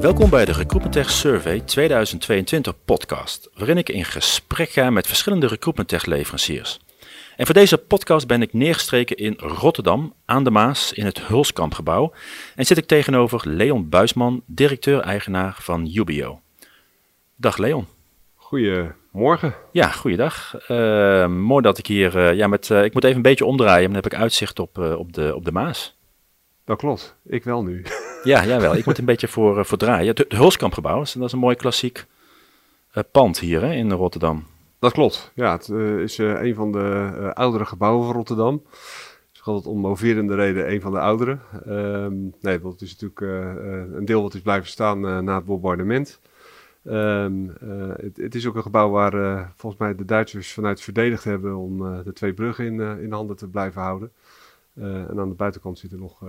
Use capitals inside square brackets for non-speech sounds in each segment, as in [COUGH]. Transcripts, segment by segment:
Welkom bij de Recruitment Survey 2022 podcast, waarin ik in gesprek ga met verschillende Recruitment leveranciers. En voor deze podcast ben ik neergestreken in Rotterdam aan de Maas in het Hulskampgebouw en zit ik tegenover Leon Buisman, directeur-eigenaar van Ubio. Dag Leon. Goedemorgen. Ja, goeiedag. Uh, mooi dat ik hier, uh, ja, met, uh, ik moet even een beetje omdraaien, dan heb ik uitzicht op, op, de, op de Maas. Dat klopt, ik wel nu. Ja, jawel. Ik moet een beetje voor, voor draaien. Het, het Hulskampgebouw, dat is een mooi klassiek pand hier hè, in Rotterdam. Dat klopt. Ja, het is een van de oudere gebouwen van Rotterdam. Het is altijd om moverende reden een van de oudere. Ehm, nee, want het is natuurlijk een deel wat is blijven staan na het bombardement. Um, het, het, is ook een gebouw waar volgens mij de Duitsers vanuit verdedigd hebben om de twee bruggen in, in handen te blijven houden. en aan de buitenkant zitten nog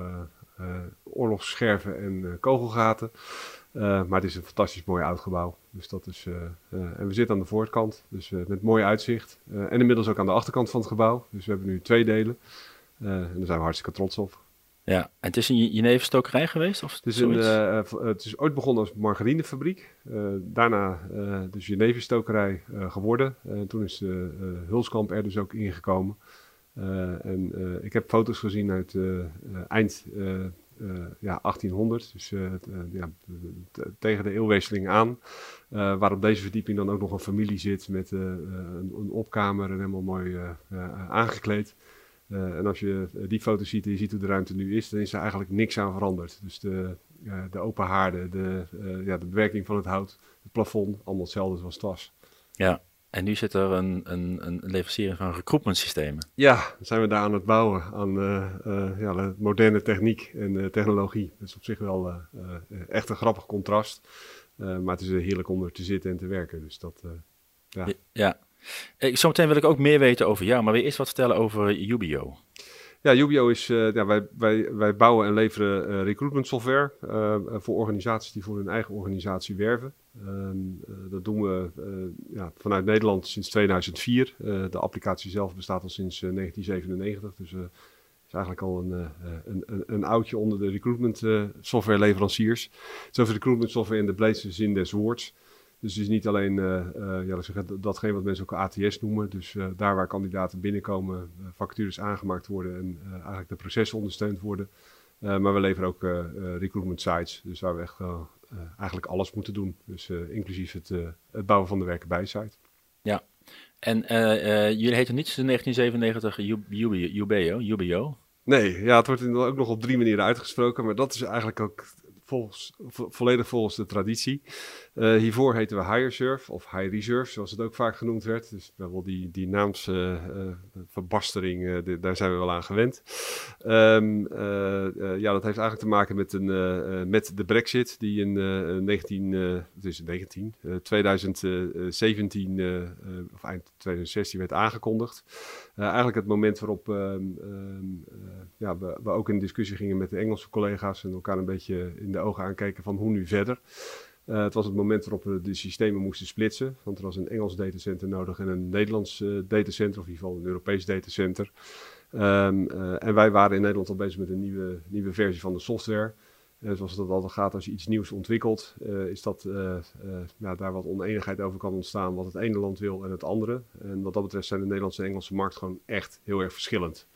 oorlogsscherven en kogelgaten. maar het is een fantastisch mooi oud gebouw. Dus dat is, en we zitten aan de voorkant, dus met mooi uitzicht. en inmiddels ook aan de achterkant van het gebouw. Dus we hebben nu twee delen. en daar zijn we hartstikke trots op. Ja, en het is een jeneverstokerij geweest? Of het, is een, uh, het is ooit begonnen als margarinefabriek. Uh, daarna uh, dus jeneverstokerij geworden. En toen is Hulskamp er dus ook ingekomen. En ik heb foto's gezien uit eind ja, 1800, dus ja, tegen de eeuwwisseling aan. waar op deze verdieping dan ook nog een familie zit met een, een, opkamer en helemaal mooi aangekleed. Uh, en als je eh, die foto ziet en je ziet hoe de ruimte nu is, dan is er eigenlijk niks aan veranderd. Dus de, uh, de open haarden, de, ja, de bewerking van het hout, het plafond, allemaal hetzelfde zoals het was. Ja, en nu zit er een, een, een leverancier van recruitment systemen. Ja, zijn we daar aan het bouwen aan ja, de moderne techniek en technologie. Dat is op zich wel echt een grappig contrast. maar het is heerlijk om er te zitten en te werken. Dus dat, ja. ja. Zometeen wil ik ook meer weten over jou, maar wil je eerst wat vertellen over Ubio? Ja, Ubio is, uh, ja, wij, wij, wij bouwen en leveren uh, recruitment software uh, voor organisaties die voor hun eigen organisatie werven. Ehm, dat doen we ja, vanuit Nederland sinds 2004. de applicatie zelf bestaat al sinds 1997, dus is eigenlijk al een, een, een, een, oudje onder de recruitment software leveranciers. Het recruitment software in de breedste zin des woords. Dus het is niet alleen uh, ja, zeggen, datgene wat mensen ook ATS noemen. Dus uh, daar waar kandidaten binnenkomen, vacatures aangemaakt worden en eigenlijk de processen ondersteund worden. maar we leveren ook recruitment sites, dus waar we echt eigenlijk alles moeten doen. Dus inclusief het, het bouwen van de werken bij site. Ja, en jullie heten niet sinds 1997 UBO, UBO? Nee, ja, het wordt ook nog op drie manieren uitgesproken, maar dat is eigenlijk ook volledig volgens de traditie. Uh, hiervoor heten we Higher Reserve of High Reserve, zoals het ook vaak genoemd werd. Dus wel die, die naamsverbastering, uh, uh, daar zijn we wel aan gewend. Um, ja, dat heeft eigenlijk te maken met, een, met de brexit die in 19, het is 19, 2017 of eind 2016 werd aangekondigd. Eigenlijk het moment waarop um, ja, we, we ook in discussie gingen met de Engelse collega's en elkaar een beetje in de ogen aankijken van hoe nu verder. Uh, het was het moment waarop we de systemen moesten splitsen. Want er was een Engels datacenter nodig en een Nederlands datacenter, of in ieder geval een Europees datacenter. Uh, en wij waren in Nederland al bezig met een nieuwe, nieuwe versie van de software. Zoals dat altijd gaat, als je iets nieuws ontwikkelt, is dat ja, daar wat oneenigheid over kan ontstaan wat het ene land wil en het andere. En wat dat betreft zijn de Nederlandse en Engelse markt gewoon echt heel erg verschillend.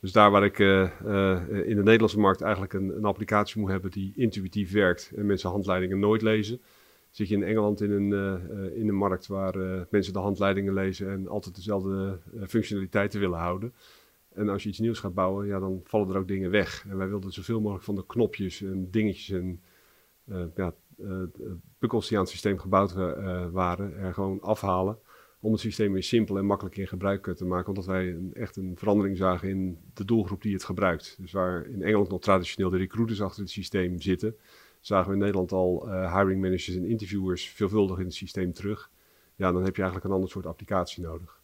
Dus daar waar ik in de Nederlandse markt eigenlijk een, een, applicatie moet hebben die intuïtief werkt en mensen handleidingen nooit lezen, zit je in Engeland in een, in een markt waar mensen de handleidingen lezen en altijd dezelfde functionaliteiten willen houden. En als je iets nieuws gaat bouwen, ja, dan vallen er ook dingen weg. En wij wilden zoveel mogelijk van de knopjes en dingetjes en ja, pukkels die aan het systeem gebouwd waren, er gewoon afhalen om het systeem weer simpel en makkelijk in gebruik te maken. Omdat wij een, echt een verandering zagen in de doelgroep die het gebruikt. Dus waar in Engeland nog traditioneel de recruiters achter het systeem zitten, zagen we in Nederland al uh, hiring managers en interviewers veelvuldig in het systeem terug. Ja, dan heb je eigenlijk een ander soort applicatie nodig.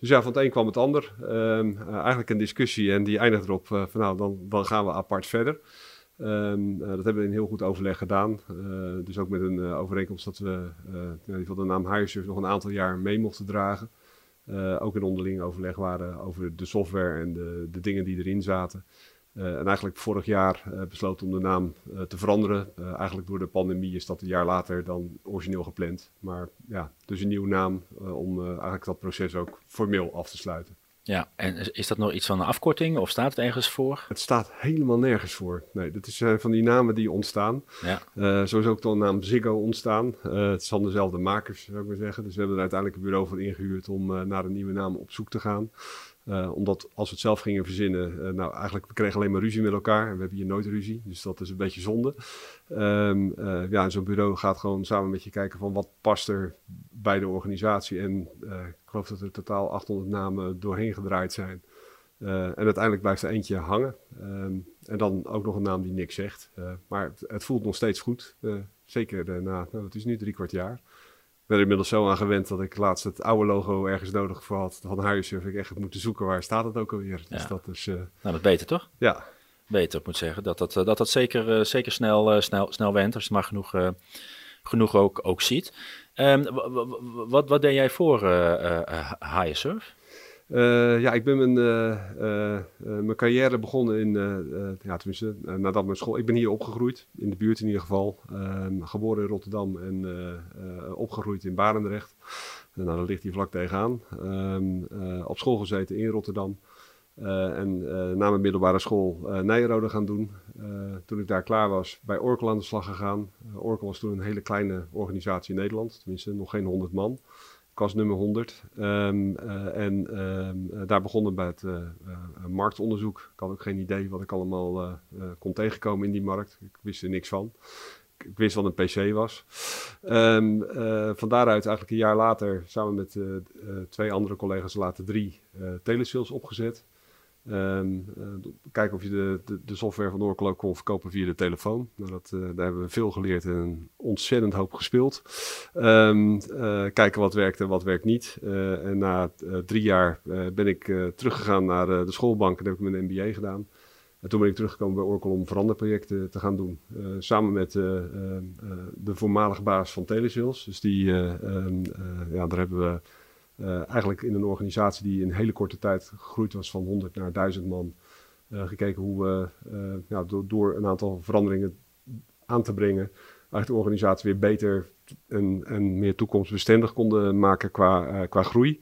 Dus ja, van het een kwam het ander. Uh, eigenlijk een discussie en die eindigt erop uh, van nou, dan, dan gaan we apart verder. Um, uh, dat hebben we in heel goed overleg gedaan. Dus ook met een overeenkomst dat we in ieder de naam HireServe nog een aantal jaar mee mochten dragen. ook in onderling overleg waren over de software en de, de dingen die erin zaten. En eigenlijk vorig jaar besloten om de naam te veranderen. eigenlijk door de pandemie is dat een jaar later dan origineel gepland. Maar ja, dus een nieuwe naam om eigenlijk dat proces ook formeel af te sluiten. Ja, en is dat nog iets van een afkorting of staat het ergens voor? Het staat helemaal nergens voor. Nee, dat is van die namen die ontstaan. Ja. Zo is ook de naam Ziggo ontstaan. Het zijn dezelfde makers, zou ik maar zeggen. Dus we hebben er uiteindelijk een bureau voor ingehuurd om naar een nieuwe naam op zoek te gaan. Uh, omdat als we het zelf gingen verzinnen, uh, nou eigenlijk, we kregen alleen maar ruzie met elkaar. En we hebben hier nooit ruzie, dus dat is een beetje zonde. Um, uh, ja, zo'n bureau gaat gewoon samen met je kijken van wat past er bij de organisatie. En ik geloof dat er totaal 800 namen doorheen gedraaid zijn. en uiteindelijk blijft er eentje hangen. Um, en dan ook nog een naam die niks zegt. maar het, het, voelt nog steeds goed. zeker na, nou, het is nu drie kwart jaar ben er inmiddels zo aan gewend dat ik laatst het oude logo ergens nodig voor had van Huisurf. Ik echt moeten zoeken waar staat het ook alweer. Dus dat is... Uh... Nou, dat beter toch? Ja. Beter, ik moet zeggen. Dat dat, eh, dat, dat zeker, uh, zeker snel, uh, snel, snel went, als je maar genoeg, genoeg ook, ook ziet. Um, wat, wat deed jij voor uh, Surf? Uh, ja, ik ben mijn, uh, uh, mijn carrière begonnen in, ja, tenminste, nadat mijn school. Ik ben hier opgegroeid, in de buurt in ieder geval. Ehm, geboren in Rotterdam en opgegroeid in Barendrecht. En nou, dat ligt hier vlak tegenaan. Um, op school gezeten in Rotterdam. en na mijn middelbare school Nijrode gaan doen. toen ik daar klaar was, bij Oracle aan de slag gegaan. Oracle was toen een hele kleine organisatie in Nederland, tenminste nog geen honderd man was nummer 100. Um, uh, en uh, daar begonnen bij het uh, marktonderzoek. Ik had ook geen idee wat ik allemaal kon tegenkomen in die markt. Ik wist er niks van. Ik, wist wat een PC was. Um, van daaruit eigenlijk een jaar later samen met twee andere collega's later drie telesales opgezet. Um, uh, kijken of je de, de, software van Oracle ook kon verkopen via de telefoon. Nou, dat, uh, daar hebben we veel geleerd en ontzettend hoop gespeeld. Um, uh, kijken wat werkt en wat werkt niet. en na drie jaar ben ik teruggegaan naar de schoolbank en heb ik mijn MBA gedaan. En toen ben ik teruggekomen bij Oracle om veranderprojecten te gaan doen. samen met de voormalige baas van Telesales. Dus die, um, ja, daar hebben we uh, eigenlijk in een organisatie die in een hele korte tijd gegroeid was van 100 naar 1000 man. Uh, gekeken hoe we uh, ja, door, een aantal veranderingen aan te brengen, eigenlijk de organisatie weer beter en, meer toekomstbestendig konden maken qua, qua groei.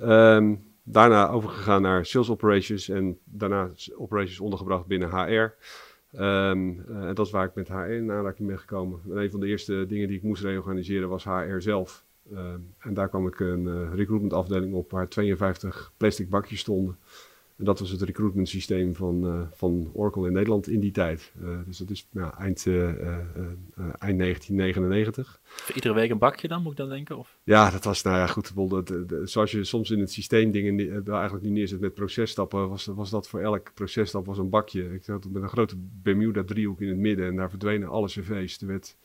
Um, daarna overgegaan naar sales operations en daarna operations ondergebracht binnen HR. Um, en dat is waar ik met HR in aanraking ben gekomen. En een van de eerste dingen die ik moest reorganiseren was HR zelf. Ehm, en daar kwam ik een uh, recruitment afdeling op waar 52 plastic bakjes stonden. En dat was het recruitment systeem van, uh, van Oracle in Nederland in die tijd. Uh, dus dat is ja, eind, eind 1999. Voor iedere week een bakje dan, moet ik dan denken? Of? Ja, dat was, nou ja, goed. zoals je soms in het systeem dingen eigenlijk nu neerzet met processtappen, was, was dat voor elk processtap was een bakje. Ik zat met een grote Bermuda-driehoek in het midden en daar verdwenen alle cv's. Er werd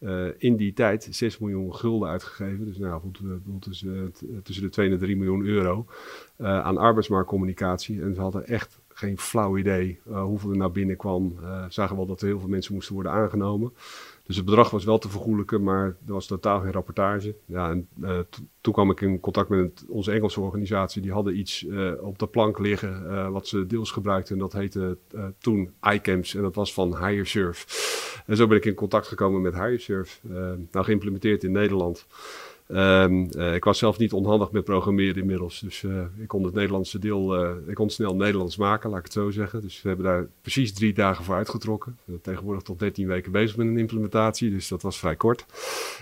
uh, in die tijd 6 miljoen gulden uitgegeven. Dus nou, goed, tussen, tussen de 2 en 3 miljoen euro aan arbeidsmarktcommunicatie. En ze hadden echt geen flauw idee hoeveel er nou binnenkwam. zagen wel dat er heel veel mensen moesten worden aangenomen. Dus het bedrag was wel te vergoelijken, maar er was totaal geen rapportage. Ja, en uh, toen kwam ik in contact met onze Engelse organisatie. Die hadden iets uh, op de plank liggen uh, wat ze deels gebruikten. En dat heette toen iCamps en dat was van HireSurf. En zo ben ik in contact gekomen met HireSurf. nou geïmplementeerd in Nederland. Um, uh, ik was zelf niet onhandig met programmeren inmiddels. Dus uh, ik kon het Nederlandse deel, uh, ik kon snel Nederlands maken, laat ik het zo zeggen. Dus we hebben daar precies drie dagen voor uitgetrokken. We zijn tegenwoordig tot 13 weken bezig met een implementatie, dus dat was vrij kort.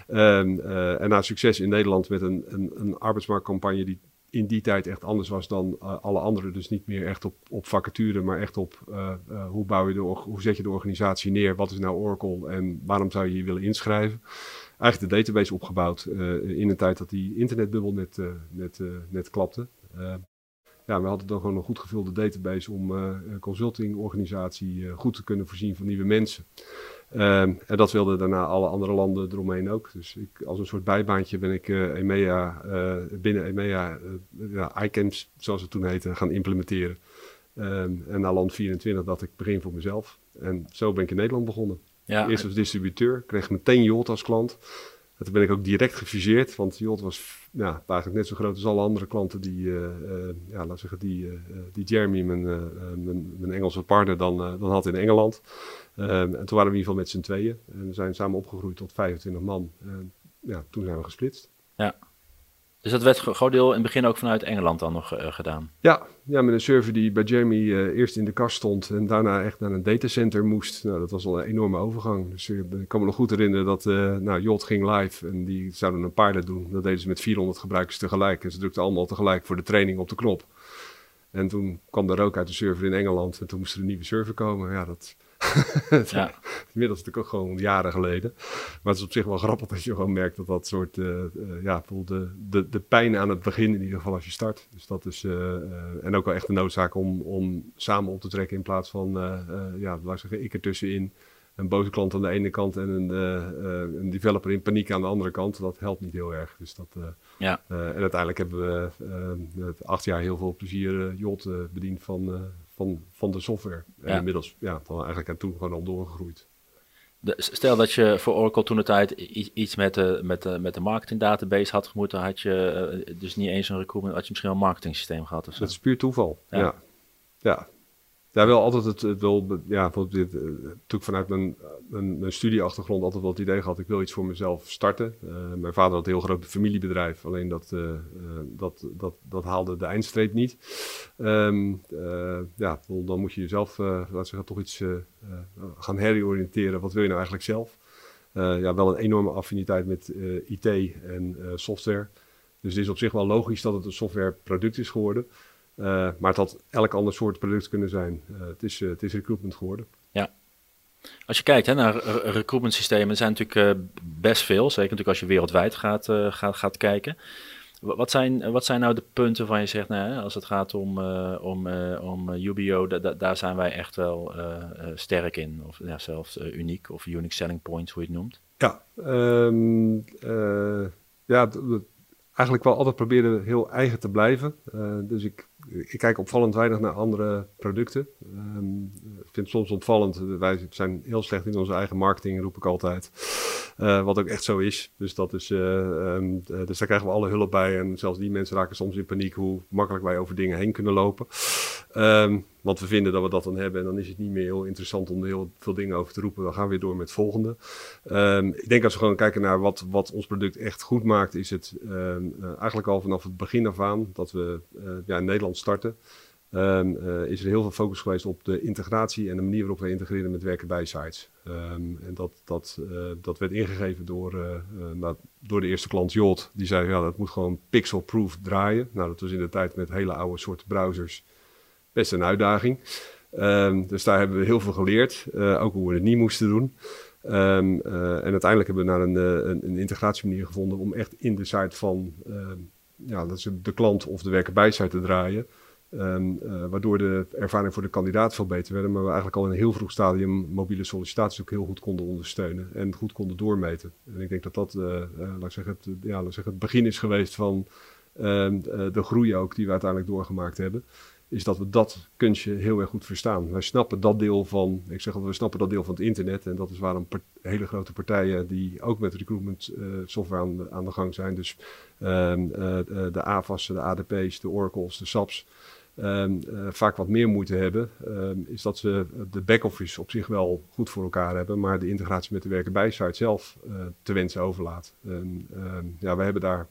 Um, en na succes in Nederland met een, een, een arbeidsmarktcampagne die in die tijd echt anders was dan alle andere. Dus niet meer echt op, op vacature, maar echt op hoe, bouw je de, hoe zet je de organisatie neer? Wat is nou Oracle en waarom zou je hier willen inschrijven? Eigenlijk de database opgebouwd uh, in een tijd dat die internetbubbel net, uh, net, uh, net klapte. ja, we hadden dan gewoon een goed gevulde database om een consultingorganisatie goed te kunnen voorzien van nieuwe mensen. Ehm, en dat wilden daarna alle andere landen eromheen ook. Dus ik, als een soort bijbaantje ben ik EMEA, binnen EMEA ja, ICAMS, zoals het toen heette, gaan implementeren. Um, en na land 24 dat ik begin voor mezelf. En zo ben ik in Nederland begonnen. Ja. Eerst als distributeur, kreeg meteen Jolt als klant. toen ben ik ook direct gefuseerd, want Jot was ja, eigenlijk net zo groot als alle andere klanten die, uh, uh, ja, laat zeggen, die, uh, die Jeremy, mijn, mijn, mijn, Engelse partner, dan, dan had in Engeland. Ehm, en toen waren we in ieder geval met z'n tweeën. En we zijn samen opgegroeid tot 25 man. En ja, toen zijn we gesplitst. Ja. Dus dat werd groot deel in het begin ook vanuit Engeland dan nog uh, gedaan? Ja, ja, met een server die bij Jamie uh, eerst in de kast stond en daarna echt naar een datacenter moest. Nou, dat was al een enorme overgang. Dus uh, ik kan me nog goed herinneren dat nou, Jot ging live en die zouden een pilot doen. Dat deden ze met 400 gebruikers tegelijk. En ze drukten allemaal tegelijk voor de training op de knop. En toen kwam er rook uit de server in Engeland en toen moest er een nieuwe server komen. Ja, dat, [LAUGHS] ja. Inmiddels natuurlijk ook gewoon jaren geleden. Maar het is op zich wel grappig dat je gewoon merkt dat dat soort, uh, uh, ja, de, de, de pijn aan het begin in ieder geval als je start. Dus dat is, uh, en ook wel echt de noodzaak om, om samen op te trekken in plaats van, ja, laat ik zeggen, ik ertussenin. Een boze klant aan de ene kant en een, een developer in paniek aan de andere kant. Dat helpt niet heel erg. Dus dat, ja. en uiteindelijk hebben we acht jaar heel veel plezier Jot bediend van van, van de software. En inmiddels ja, dan eigenlijk en toen gewoon al doorgegroeid. De, stel dat je voor Oracle toen de tijd iets met de, met de, met de marketing database had gemoeten, had je eh, dus niet eens een recruitment, had je misschien wel een marketing systeem gehad of zo. Dat is puur toeval, ja. ja. Ja, wel altijd het, het wel, ja, uh, natuurlijk vanuit mijn, mijn, studieachtergrond altijd wel het idee gehad, ik wil iets voor mezelf starten. Uh, mijn vader had een heel groot familiebedrijf, alleen dat, uh, dat, dat, dat haalde de eindstreep niet. Um, ja, dan moet je jezelf, laat zeggen, toch iets gaan heroriënteren. Wat wil je nou eigenlijk zelf? ja, wel een enorme affiniteit met IT en software. Dus het is op zich wel logisch dat het een softwareproduct is geworden. Uh, maar het had elk ander soort product kunnen zijn. Uh, het, is, uh, het is recruitment geworden. Ja. Als je kijkt hè, naar recruitment systemen, er zijn natuurlijk best veel. Zeker natuurlijk als je wereldwijd gaat, gaat, gaat kijken. Wat zijn, wat zijn nou de punten van je zegt, nou, als het gaat om, om, om UBO, daar zijn wij echt wel sterk in. Of ja, zelfs uniek of unique selling points, hoe je het noemt. Ja, um, ja eigenlijk wel altijd proberen heel eigen te blijven. dus ik ik kijk opvallend weinig naar andere producten. Um, ik vind het soms opvallend. Wij zijn heel slecht in onze eigen marketing, roep ik altijd. Uh, wat ook echt zo is. Dus, dat is uh, um, dus daar krijgen we alle hulp bij. En zelfs die mensen raken soms in paniek hoe makkelijk wij over dingen heen kunnen lopen. Um, want we vinden dat we dat dan hebben. En dan is het niet meer heel interessant om er heel veel dingen over te roepen. Dan gaan we weer door met het volgende. Um, ik denk als we gewoon kijken naar wat, wat ons product echt goed maakt. Is het um, uh, eigenlijk al vanaf het begin af aan dat we uh, ja, in Nederland starten. Uh, is er heel veel focus geweest op de integratie en de manier waarop we integreren met werken bij sites. En dat, dat, dat werd ingegeven door, nou, door de eerste klant Jot. Die zei, ja, dat moet gewoon pixel-proof draaien. Nou, dat was in de tijd met hele oude soorten browsers best een uitdaging. Um, dus daar hebben we heel veel geleerd, ook hoe we het niet moesten doen. en uiteindelijk hebben we naar een, een, een integratiemanier gevonden om echt in de site van ja, dat is de klant of de werken bij site te draaien. Waardoor de ervaring voor de kandidaat veel beter werd. Maar we eigenlijk al in een heel vroeg stadium mobiele sollicitaties ook heel goed konden ondersteunen. En goed konden doormeten. En ik denk dat dat, laat zeggen, het, ja, laat zeggen, het begin is geweest van ehm, de groei ook die we uiteindelijk doorgemaakt hebben. Is dat we dat kunstje heel erg goed verstaan. Wij snappen dat deel van, ik zeg altijd, we snappen dat deel van het internet. En dat is waarom hele grote partijen die ook met recruitment software aan de, gang zijn. Dus um, de AVAS, de ADP's, de Oracles, de SAPs uh, vaak wat meer moeite hebben, um, is dat ze de back-office op zich wel goed voor elkaar hebben, maar de integratie met de werken bij site zelf te wensen overlaat. Ja, we hebben daar,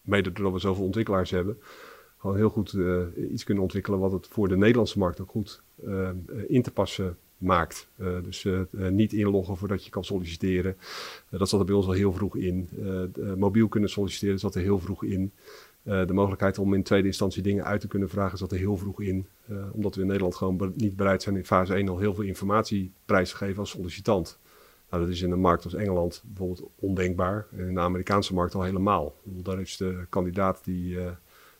mede doordat we zoveel ontwikkelaars hebben, gewoon heel goed uh, iets kunnen ontwikkelen wat het voor de Nederlandse markt ook goed in te passen maakt. Uh, dus niet inloggen voordat je kan solliciteren. Dat zat er bij ons al heel vroeg in. mobiel kunnen solliciteren zat er heel vroeg in. De mogelijkheid om in tweede instantie dingen uit te kunnen vragen zat er heel vroeg in. Omdat we in Nederland gewoon niet bereid zijn in fase 1 al heel veel informatie prijs te geven als sollicitant. Nou, dat is in een markt als Engeland bijvoorbeeld ondenkbaar. En in de Amerikaanse markt al helemaal. Daar is de kandidaat die,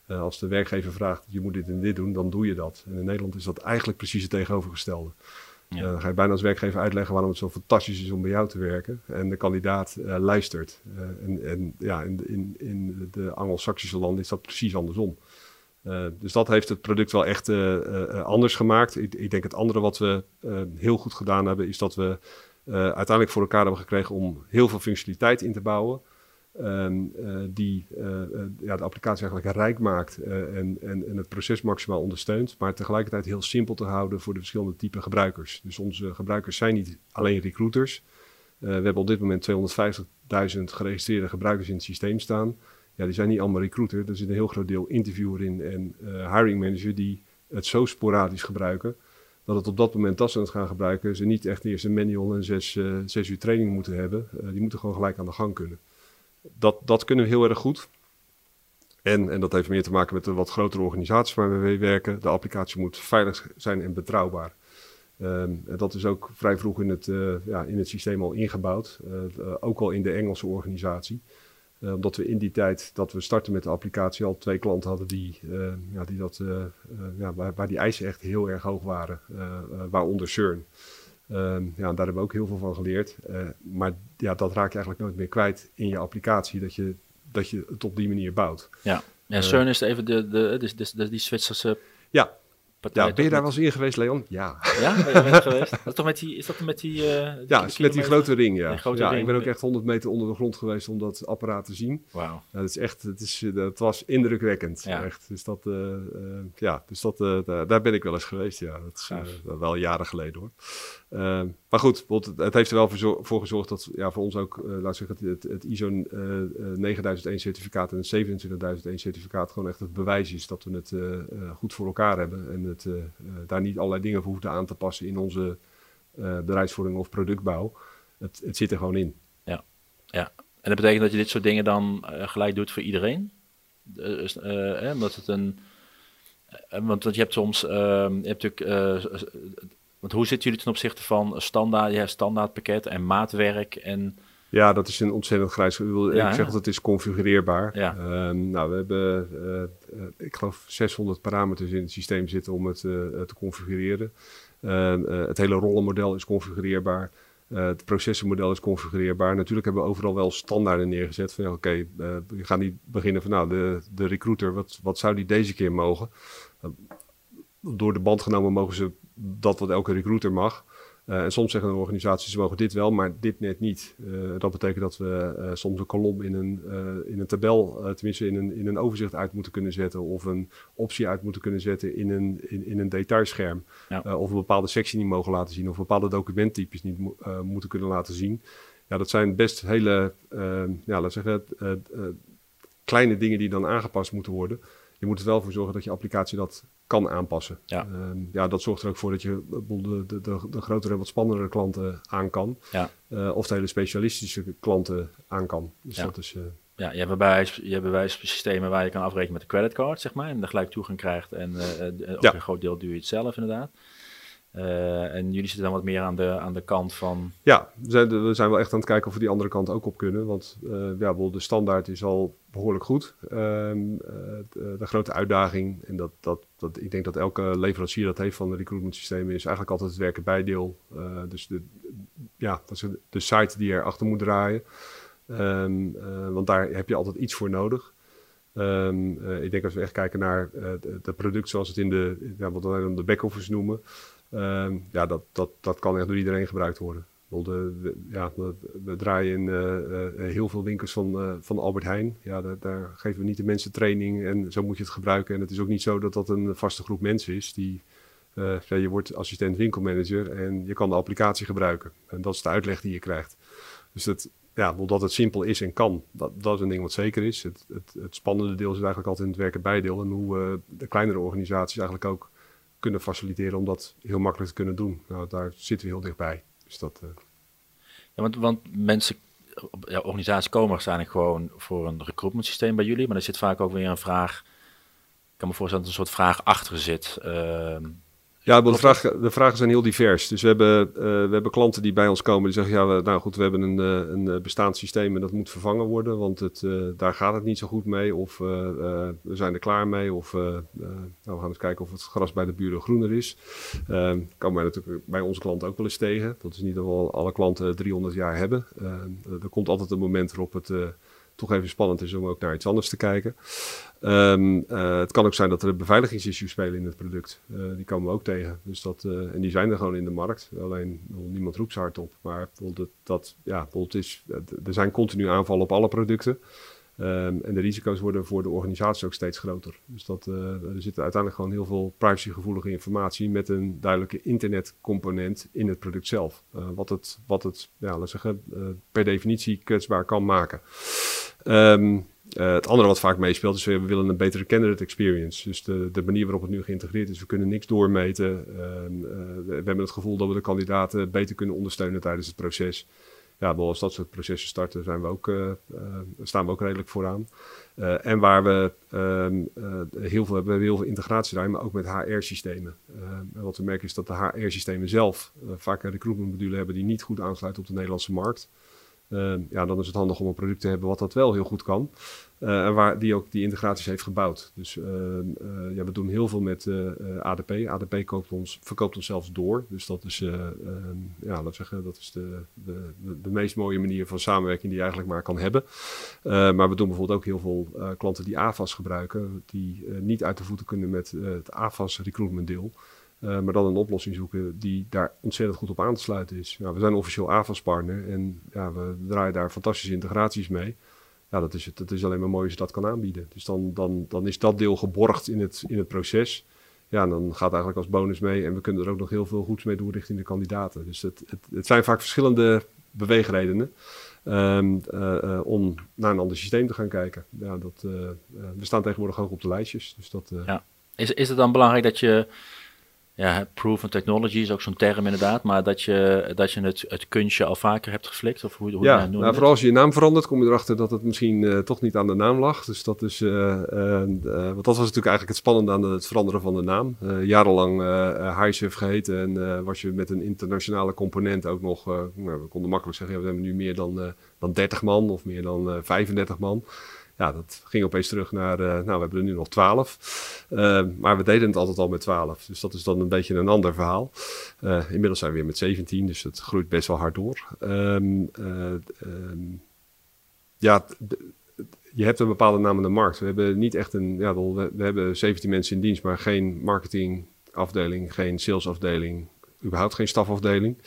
uh, als de werkgever vraagt, je moet dit en dit doen, dan doe je dat. En in Nederland is dat eigenlijk precies het tegenovergestelde. Ja. Uh, dan ga je bijna als werkgever uitleggen waarom het zo fantastisch is om bij jou te werken. En de kandidaat uh, luistert. En, en, ja, in, in, in de Anglo-Saxische landen is dat precies andersom. dus dat heeft het product wel echt anders gemaakt. Ik, ik, denk het andere wat we heel goed gedaan hebben, is dat we uiteindelijk voor elkaar hebben gekregen om heel veel functionaliteit in te bouwen. Ehm, die ja, de applicatie eigenlijk rijk maakt en, en, en het proces maximaal ondersteunt, maar tegelijkertijd heel simpel te houden voor de verschillende type gebruikers. Dus onze gebruikers zijn niet alleen recruiters. we hebben op dit moment 250.000 geregistreerde gebruikers in het systeem staan. Ja, die zijn niet allemaal recruiter. Er zit een heel groot deel interviewer in en hiring manager die het zo sporadisch gebruiken dat het op dat moment dat ze het gaan gebruiken, ze niet echt eerst een manual en zes, zes uur training moeten hebben. Die moeten gewoon gelijk aan de gang kunnen. Dat, dat kunnen we heel erg goed. En, en dat heeft meer te maken met de wat grotere organisaties waar we mee werken. De applicatie moet veilig zijn en betrouwbaar. Um, en dat is ook vrij vroeg in het, uh, ja, in het systeem al ingebouwd. ook al in de Engelse organisatie. Omdat we in die tijd dat we starten met de applicatie al twee klanten hadden die, ja, die dat, ja, waar, waar, die eisen echt heel erg hoog waren, waaronder CERN. Ehm, ja, daar hebben we ook heel veel van geleerd. maar ja, dat raak je eigenlijk nooit meer kwijt in je applicatie, dat je, dat je het op die manier bouwt. Ja, ja CERN is even de, de, dus, dus, dus die Zwitserse ja, ja, ben je daar wel eens in geweest, Leon? Ja. Ja, ben je geweest? Dat is toch met die, is dat met die... Uh, ja, met die grote ring, ja. ja, ik ben ook echt 100 meter onder de grond geweest om dat apparaat te zien. Wauw. Dat is echt, het, is, dat was indrukwekkend, ja. echt. Dus dat, uh, uh, ja, dus dat, daar ben ik wel eens geweest, ja. Dat is wel jaren geleden, hoor. Ehm, maar goed, het heeft er wel voor, gezorgd dat ja, voor ons ook, uh, laat zeggen, het, het ISO uh, 9001 certificaat en het 27001 certificaat gewoon echt het bewijs is dat we het goed voor elkaar hebben. En het, daar niet allerlei dingen voor hoeven aan te passen in onze bedrijfsvoering of productbouw. Het, het zit er gewoon in. Ja, ja. En dat betekent dat je dit soort dingen dan gelijk doet voor iedereen? Eh, omdat het een. Want, want je hebt soms. Ehm, je hebt natuurlijk want hoe zitten jullie ten opzichte van standaard, ja, standaardpakket en maatwerk en... Ja, dat is een ontzettend grijs. Ik, wil, ik zeg dat het is configureerbaar. Ja. Um, nou, we hebben, uh, ik geloof, 600 parameters in het systeem zitten om het uh, te configureren. Uh, het hele rollenmodel is configureerbaar. het processenmodel is configureerbaar. Natuurlijk hebben we overal wel standaarden neergezet. Van ja, oké, okay, we gaan niet beginnen van nou, de, de recruiter, wat, wat zou die deze keer mogen? door de band genomen mogen ze dat wat elke recruiter mag. Uh, en soms zeggen de organisaties, ze mogen dit wel, maar dit net niet. Uh, dat betekent dat we uh, soms een kolom in een, in een tabel, tenminste in een, in een overzicht uit moeten kunnen zetten. Of een optie uit moeten kunnen zetten in een, in, in een detailscherm. Ja. of een bepaalde sectie niet mogen laten zien. Of bepaalde documenttypes niet moeten kunnen laten zien. Ja, dat zijn best hele, ja, laten zeggen, kleine dingen die dan aangepast moeten worden je moet er wel voor zorgen dat je applicatie dat kan aanpassen. Ja, ehm, ja dat zorgt er ook voor dat je de, de, de, de grotere en wat spannendere klanten aan kan. Ja. Uh, of de hele specialistische klanten aan kan. Dus ja. dat is... Uh, ja, je hebt, bij, je hebt systemen waar je kan afrekenen met de creditcard, zeg maar. En er gelijk toegang krijgt. En uh, ook ja. een groot deel doe je het zelf, inderdaad. Uh, en jullie zitten dan wat meer aan de, aan de kant van. Ja, we zijn, we zijn wel echt aan het kijken of we die andere kant ook op kunnen. Want uh, ja, de standaard is al behoorlijk goed. Uh, de, de, grote uitdaging, en dat, dat, dat, ik denk dat elke leverancier dat heeft van de recruitment systemen, is eigenlijk altijd het werken bij deel. dus de, ja, dat is de site die erachter moet draaien. Um, want daar heb je altijd iets voor nodig. Um, ik denk als we echt kijken naar het product zoals het in de, ja, wat we de back-office noemen. Ehm, ja, dat, dat, dat kan echt door iedereen gebruikt worden. De, ja, we, draaien in uh, uh, heel veel winkels van, uh, van Albert Heijn. Ja, daar, daar, geven we niet de mensen training en zo moet je het gebruiken. En het is ook niet zo dat dat een vaste groep mensen is. Die, ja, je wordt assistent winkelmanager en je kan de applicatie gebruiken. En dat is de uitleg die je krijgt. Dus dat, ja, omdat het simpel is en kan, dat, dat is een ding wat zeker is. Het, het, het spannende deel is eigenlijk altijd in het werken bijdeel. En hoe de kleinere organisaties eigenlijk ook kunnen faciliteren om dat heel makkelijk te kunnen doen. Nou, daar zitten we heel dichtbij. Dus dat, uh... ja, want, want mensen, ja, organisaties komen waarschijnlijk gewoon voor een recruitment systeem bij jullie, maar er zit vaak ook weer een vraag. Ik kan me voorstellen dat een soort vraag achter zit. Uh, ja, de, vraag, de vragen zijn heel divers. Dus we hebben, uh, we hebben klanten die bij ons komen die zeggen: Ja, we, nou goed, we hebben een, uh, een eh, bestaand systeem en dat moet vervangen worden, want het, uh, daar gaat het niet zo goed mee. Of we zijn er klaar mee. Of nou, we gaan eens kijken of het gras bij de buren groener is. Ehm, komen wij natuurlijk bij onze klanten ook wel eens tegen. Dat is niet dat we alle klanten 300 jaar hebben. Ehm, er komt altijd een moment waarop het toch even spannend is om ook naar iets anders te kijken. Ehm, het kan ook zijn dat er beveiligingsissues spelen in het product. die komen we ook tegen. Dus dat, en die zijn er gewoon in de markt. Alleen niemand roept ze hardop. Maar bijvoorbeeld dat, ja, bijvoorbeeld is, er zijn continu aanvallen op alle producten. Ehm, en de risico's worden voor de organisatie ook steeds groter. Dus dat, uh, er zit uiteindelijk gewoon heel veel privacygevoelige informatie met een duidelijke internetcomponent in het product zelf. Uh, wat het, wat het ja, laten zeggen, uh, per definitie kwetsbaar kan maken. Um, het andere wat vaak meespeelt is we willen een betere candidate experience. Dus de, de manier waarop het nu geïntegreerd is, we kunnen niks doormeten. Um, we hebben het gevoel dat we de kandidaten beter kunnen ondersteunen tijdens het proces ja, als dat soort processen starten, zijn we ook, uh, staan we ook redelijk vooraan. Uh, en waar we ehm, heel veel hebben, we heel veel integratie daar, maar ook met HR-systemen. wat we merken is dat de HR-systemen zelf vaak een recruitmentmodule hebben die niet goed aansluiten op de Nederlandse markt. Ehm, ja, dan is het handig om een product te hebben wat dat wel heel goed kan. Uh, en waar die ook die integraties heeft gebouwd. Dus uh, uh, ja, we doen heel veel met ADP. ADP koopt ons, verkoopt ons zelfs door. Dus dat is, ehm, ja, laat zeggen, dat is de, de, de, meest mooie manier van samenwerking die je eigenlijk maar kan hebben. maar we doen bijvoorbeeld ook heel veel klanten die AFAS gebruiken, die niet uit de voeten kunnen met het AFAS recruitment deel. Maar dan een oplossing zoeken die daar ontzettend goed op aan te sluiten is. Nou, we zijn officieel AVAS-partner en ja, we draaien daar fantastische integraties mee. Ja, dat is, het, dat is alleen maar mooi als je dat kan aanbieden. Dus dan, dan, dan is dat deel geborgd in het, in het proces. Ja, dan gaat eigenlijk als bonus mee. En we kunnen er ook nog heel veel goeds mee doen richting de kandidaten. Dus het, het, zijn vaak verschillende beweegredenen. Um, uh, uh, om naar een ander systeem te gaan kijken. Ja, dat, uh, we staan tegenwoordig hoog op de lijstjes. Dus dat, ja. is, is het dan belangrijk dat je ja, proven technology is ook zo'n term inderdaad, maar dat je, dat je het, het kunstje al vaker hebt geflikt? Of hoe, hoe ja, nou, vooral als je je naam verandert, kom je erachter dat het misschien uh, toch niet aan de naam lag. Dus dat is, uh, uh, want dat was natuurlijk eigenlijk het spannende aan het veranderen van de naam. jarenlang uh, geheten en was je met een internationale component ook nog, nou, we konden makkelijk zeggen, ja, we hebben nu meer dan, dan 30 man of meer dan 35 man ja, dat ging opeens terug naar, uh, nou, we hebben er nu nog twaalf. Uh, maar we deden het altijd al met twaalf. Dus dat is dan een beetje een ander verhaal. Uh, inmiddels zijn we weer met 17, dus het groeit best wel hard door. Um, ja, je hebt een bepaalde naam in de markt. We hebben niet echt een, ja, we, hebben 17 mensen in dienst, maar geen marketingafdeling, geen salesafdeling, überhaupt geen stafafdeling.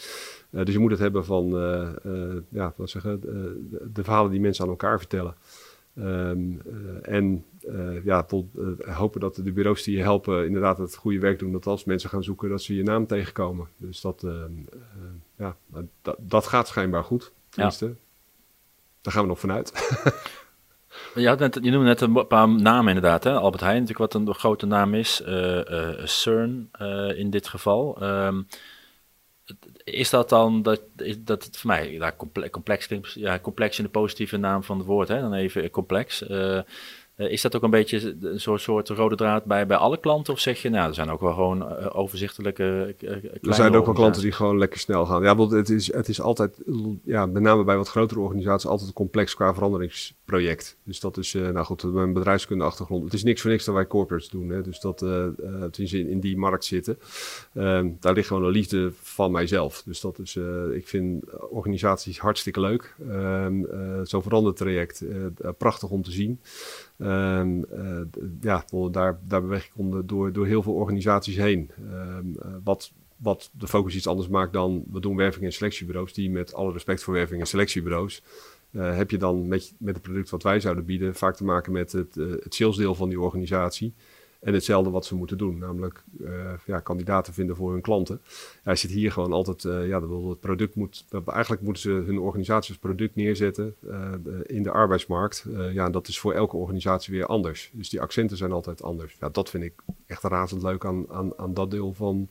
dus je moet het hebben van, ja, wat zeggen, de verhalen die mensen aan elkaar vertellen. Um, uh, en uh, ja, tot, uh, hopen dat de bureaus die je helpen inderdaad het goede werk doen. Dat als mensen gaan zoeken, dat ze je naam tegenkomen. Dus dat, ehm, ja, dat, dat gaat schijnbaar goed. Tenminste, ja. daar gaan we nog vanuit. [LAUGHS] je, had net, je noemde net een paar namen inderdaad. Hè? Albert Heijn natuurlijk wat een grote naam is. CERN in dit geval. Um, is dat dan, dat, dat het voor mij ja, complex, complex, ja, complex in de positieve naam van het woord, hè? dan even complex. Eh, is dat ook een beetje een soort, rode draad bij, bij alle klanten? Of zeg je, nou, er zijn ook wel gewoon uh, overzichtelijke uh, Er zijn ook wel klanten die gewoon lekker snel gaan. Ja, want het is, het is altijd, ja, met name bij wat grotere organisaties, altijd complex qua veranderingsproject. Dus dat is, nou goed, mijn bedrijfskunde achtergrond. Het is niks voor niks dat wij corporates doen. Hè. Dus dat, is in, in die markt zitten. Ehm, daar ligt gewoon een liefde van mijzelf. Dus dat is, ik vind organisaties hartstikke leuk. Ehm, zo'n verandertraject, prachtig om te zien. Um, uh, ja, daar, daar beweeg ik onder, door, door heel veel organisaties heen. Um, uh, wat, wat de focus iets anders maakt dan we doen werving- en selectiebureaus, die met alle respect voor werving- en selectiebureaus, uh, heb je dan met, met het product wat wij zouden bieden vaak te maken met het, het salesdeel van die organisatie. En hetzelfde wat ze moeten doen, namelijk uh, ja, kandidaten vinden voor hun klanten. Hij zit hier gewoon altijd, uh, ja, het product moet, eigenlijk moeten ze hun organisatie als product neerzetten uh, in de arbeidsmarkt. ja, dat is voor elke organisatie weer anders. Dus die accenten zijn altijd anders. Ja, dat vind ik echt razend leuk aan, aan, aan dat deel van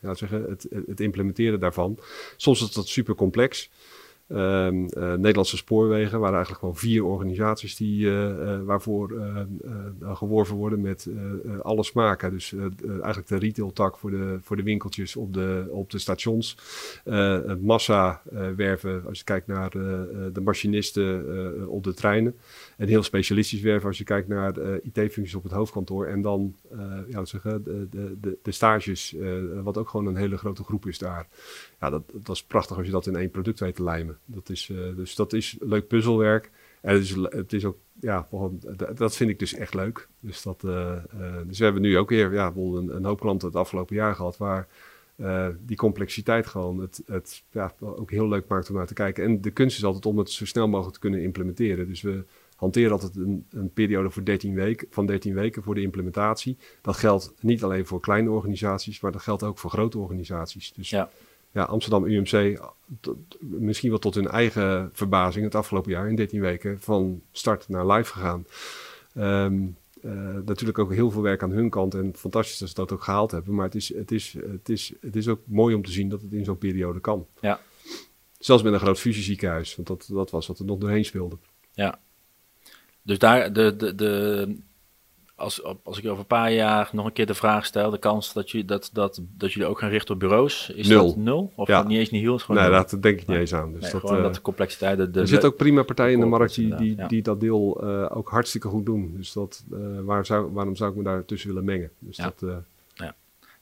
ja, zeggen, het, het implementeren daarvan. Soms is dat super complex. Um, uh, Nederlandse spoorwegen waren eigenlijk gewoon vier organisaties die, uh, uh, waarvoor geworven worden met alle smaken. Dus eigenlijk de retailtak voor de, voor de winkeltjes op de, op de stations. massa werven als je kijkt naar de machinisten op de treinen. En heel specialistisch werven als je kijkt naar IT-functies op het hoofdkantoor. En dan ja, zeggen, de, de, de stages, wat ook gewoon een hele grote groep is daar. Ja, dat, dat is prachtig als je dat in één product weet te lijmen. Dat is, dus dat is leuk puzzelwerk. En het is, het is ook, ja, dat vind ik dus echt leuk. Dus, dat, dus we hebben nu ook weer ja, een, een hoop klanten het afgelopen jaar gehad waar die complexiteit gewoon het, het ja, ook heel leuk maakt om naar te kijken. En de kunst is altijd om het zo snel mogelijk te kunnen implementeren. Dus we hanteer altijd een, een periode voor 13 weken, van 13 weken voor de implementatie. Dat geldt niet alleen voor kleine organisaties, maar dat geldt ook voor grote organisaties. Dus ja, ja Amsterdam UMC, misschien wel tot hun eigen verbazing het afgelopen jaar in 13 weken van start naar live gegaan. Ehm, eh, natuurlijk ook heel veel werk aan hun kant en fantastisch dat ze dat ook gehaald hebben. Maar het is, het is, het is, het is ook mooi om te zien dat het in zo'n periode kan. Ja. Zelfs met een groot fusieziekenhuis, want dat, dat was wat er nog doorheen speelde. Ja, dus daar, de, de, de, als, als ik over een paar jaar nog een keer de vraag stel, de kans dat, je, dat, dat, dat jullie ook gaan richten op bureaus, is nul. dat nul? Of ja. niet eens niet heel? Gewoon nee, dat denk ik niet eens aan. Dus nee, dat, uh, dat de complexiteit... De, er zitten ook prima partijen in de markt die, die, die dat deel uh, ook hartstikke goed doen. Dus dat, uh, waar zou, waarom zou ik me daar tussen willen mengen? Dus ja. dat...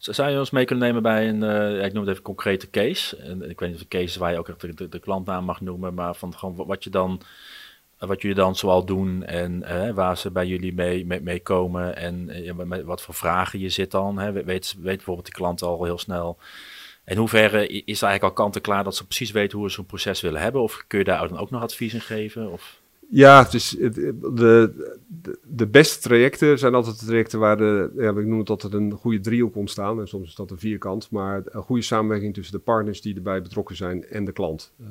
Zou je ons mee kunnen nemen bij een, uh, ik noem het even concrete case. En ik weet niet of een case waar je ook echt de, de, de klantnaam mag noemen, maar van gewoon wat je dan wat jullie dan zoal doen en uh, waar ze bij jullie mee, mee, komen en met wat voor vragen je zit dan. Hè? Weet, weet bijvoorbeeld die klant al heel snel. In hoeverre is er eigenlijk al kant en klaar dat ze precies weten hoe ze zo'n proces willen hebben? Of kun je daar dan ook nog advies in geven? Of? Ja, dus de, de, beste trajecten zijn altijd de trajecten waar de, ja, ik noem het altijd een goede driehoek ontstaan. En soms is dat een vierkant, maar een goede samenwerking tussen de partners die erbij betrokken zijn en de klant. Uh,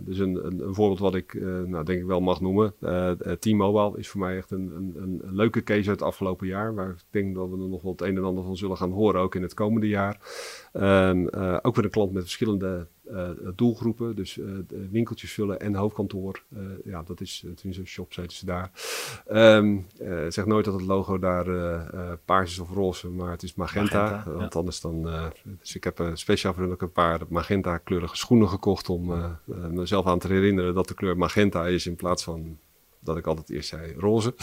dus een, een, een, voorbeeld wat ik, uh, nou, denk ik wel mag noemen. Uh, T-Mobile is voor mij echt een, een, een, leuke case uit het afgelopen jaar. Waar ik denk dat we er nog wel het een en ander van zullen gaan horen, ook in het komende jaar. Ehm, ook weer een klant met verschillende doelgroepen, dus uh, winkeltjes vullen en hoofdkantoor. Ja, dat is tenminste shop, zeiden ze daar. Um, zeg nooit dat het logo daar paars is of roze, maar het is magenta. magenta want ja. anders dan. dus ik heb speciaal voor ook een paar magenta kleurige schoenen gekocht om mezelf aan te herinneren dat de kleur magenta is in plaats van dat ik altijd eerst zei roze.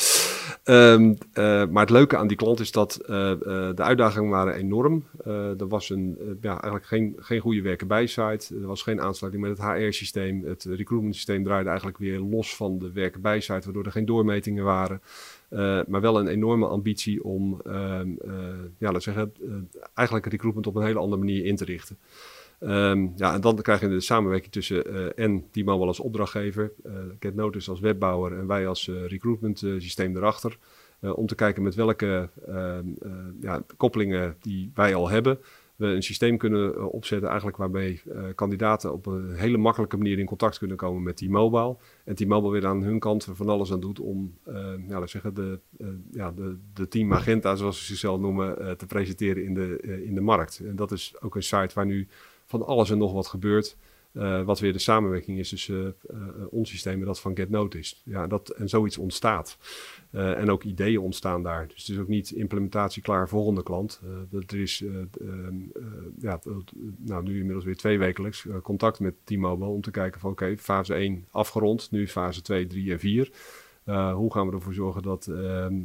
Um, uh, maar het leuke aan die klant is dat uh, uh, de uitdagingen waren enorm. er was een, ja, eigenlijk geen, geen goede werken. Er was geen aansluiting met het HR-systeem. Het recruitment systeem draaide eigenlijk weer los van de werken waardoor er geen doormetingen waren. maar wel een enorme ambitie om, ehm, ja, laten zeggen, eigenlijk recruitment op een hele andere manier in te richten. Um, ja, en dan krijg je de samenwerking tussen uh, en T-Mobile als opdrachtgever, uh, Get Notice als webbouwer en wij als uh, recruitment systeem erachter. om te kijken met welke ehm, ja, koppelingen die wij al hebben, we een systeem kunnen opzetten eigenlijk waarmee kandidaten op een hele makkelijke manier in contact kunnen komen met T-Mobile. En T-Mobile weer aan hun kant van alles aan doet om ja, laten zeggen, de, ja, de, de team Magenta, zoals ze zichzelf noemen, te presenteren in de, in de markt. En dat is ook een site waar nu van alles en nog wat gebeurt. Uh, wat weer de samenwerking is tussen uh, ons systeem en dat van Get Noticed. Ja, dat, en zoiets ontstaat. En ook ideeën ontstaan daar. Dus het is ook niet implementatie klaar volgende klant. dat er is ehm, ja, nou, nu inmiddels weer twee wekelijks contact met T-Mobile om te kijken van oké, fase 1 afgerond, nu fase 2, 3 en 4. hoe gaan we ervoor zorgen dat ehm,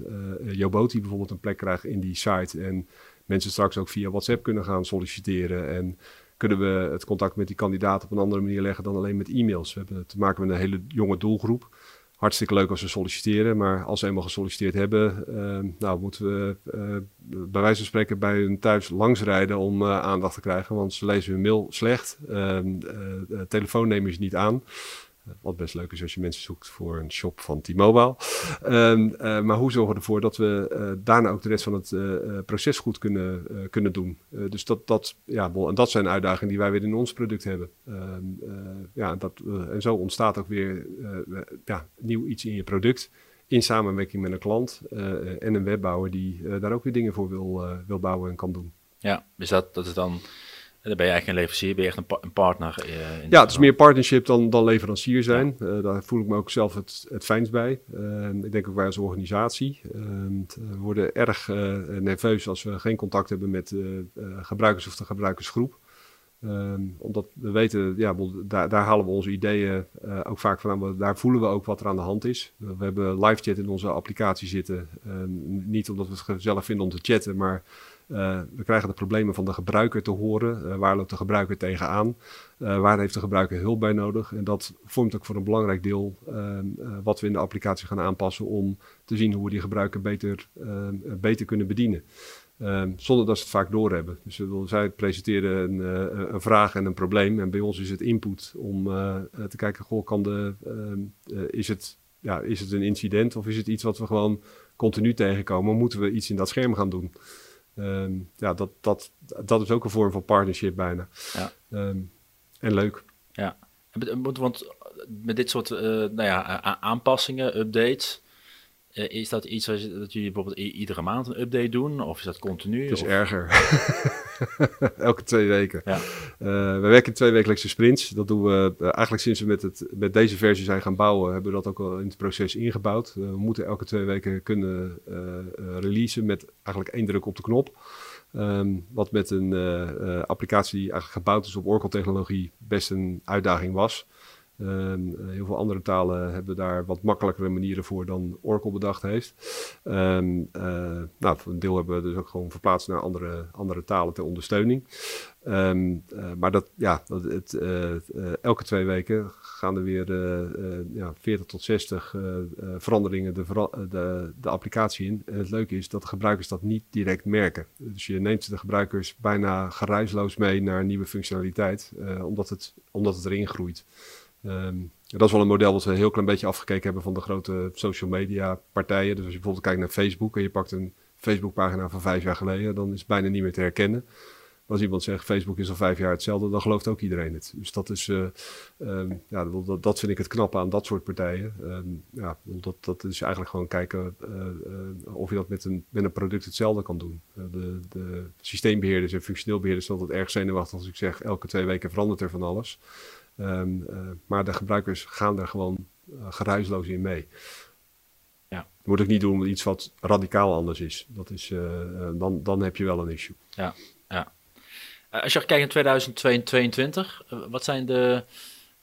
Joboti bijvoorbeeld een plek krijgt in die site en mensen straks ook via WhatsApp kunnen gaan solliciteren en kunnen we het contact met die kandidaat op een andere manier leggen dan alleen met e-mails. We hebben te maken met een hele jonge doelgroep. Hartstikke leuk als ze solliciteren, maar als ze eenmaal gesolliciteerd hebben, uh, nou moeten we uh, bij wijze van spreken bij hun thuis langsrijden om uh, aandacht te krijgen, want ze lezen hun mail slecht, ehm, telefoon nemen ze niet aan. Wat best leuk is als je mensen zoekt voor een shop van T-Mobile. Um, uh, maar hoe zorgen we ervoor dat we uh, daarna ook de rest van het uh, proces goed kunnen, kunnen doen? dus dat, dat, ja, en dat zijn uitdagingen die wij weer in ons product hebben. Um, ja, dat, en zo ontstaat ook weer ja, nieuw iets in je product. In samenwerking met een klant en een webbouwer die daar ook weer dingen voor wil, wil bouwen en kan doen. Ja, dus dat, dat is dan dan ben je eigenlijk een leverancier, ben je echt een, pa een partner. Uh, ja, het is meer partnership dan, dan leverancier zijn. Ja. Uh, daar voel ik me ook zelf het, het fijnst bij. Uh, ik denk ook wij als organisatie. we worden erg nerveus als we geen contact hebben met gebruikers of de gebruikersgroep. Um, omdat we weten, ja, daar, daar halen we onze ideeën ook vaak vandaan. Daar voelen we ook wat er aan de hand is. We hebben live chat in onze applicatie zitten. Niet omdat we het gezellig vinden om te chatten, maar we krijgen de problemen van de gebruiker te horen. waar loopt de gebruiker tegenaan? waar heeft de gebruiker hulp bij nodig? En dat vormt ook voor een belangrijk deel ehm, wat we in de applicatie gaan aanpassen om te zien hoe we die gebruiker beter, ehm, beter kunnen bedienen. Um, zonder dat ze het vaak doorhebben. Dus uh, zij presenteren een, uh, een, vraag en een probleem. En bij ons is het input om uh, te kijken: goh, kan de, ehm, is, het, ja, is het een incident of is het iets wat we gewoon continu tegenkomen? Moeten we iets in dat scherm gaan doen? Um, ja, dat, dat, dat is ook een vorm van partnership bijna. Ja. en leuk. Ja, want met dit soort nou ja, aanpassingen, updates. Uh, is dat iets dat jullie bijvoorbeeld iedere maand een update doen? Of is dat continu? Het is erger. [LAUGHS] [LAUGHS] Elke twee weken. Ja. Uh, we werken twee wekelijkse sprints. Dat doen we uh, eigenlijk sinds we met, het, met deze versie zijn gaan bouwen, hebben we dat ook al in het proces ingebouwd. we moeten elke twee weken kunnen releasen met eigenlijk één druk op de knop. Um, wat met een applicatie die eigenlijk gebouwd is op Oracle-technologie best een uitdaging was. Ehm, heel veel andere talen hebben daar wat makkelijkere manieren voor dan Oracle bedacht heeft. Um, uh, nou, een deel hebben we dus ook gewoon verplaatst naar andere, andere talen ter ondersteuning. Um, uh, maar dat, ja, dat, het, elke twee weken gaan er weer ja, 40 tot 60 veranderingen de, de, de, applicatie in. En het leuke is dat de gebruikers dat niet direct merken. Dus je neemt de gebruikers bijna geruisloos mee naar nieuwe functionaliteit, omdat, het, omdat het erin groeit. Um, dat is wel een model wat we een heel klein beetje afgekeken hebben van de grote social media partijen. Dus als je bijvoorbeeld kijkt naar Facebook en je pakt een Facebookpagina van vijf jaar geleden, dan is het bijna niet meer te herkennen. Als iemand zegt Facebook is al vijf jaar hetzelfde, dan gelooft ook iedereen het. Dus dat is, uh, um, ja, dat, dat, vind ik het knappe aan dat soort partijen. Um, ja, dat, dat is eigenlijk gewoon kijken uh, uh, of je dat met een, met een product hetzelfde kan doen. de, de systeembeheerders en functioneel beheerders zijn altijd erg zenuwachtig als ik zeg elke twee weken verandert er van alles. Um, uh, maar de gebruikers gaan er gewoon uh, geruisloos in mee. Ja. Dat moet ik niet doen met iets wat radicaal anders is. Dat is uh, dan, dan heb je wel een issue. Ja, ja. als je kijkt in 2022, wat zijn de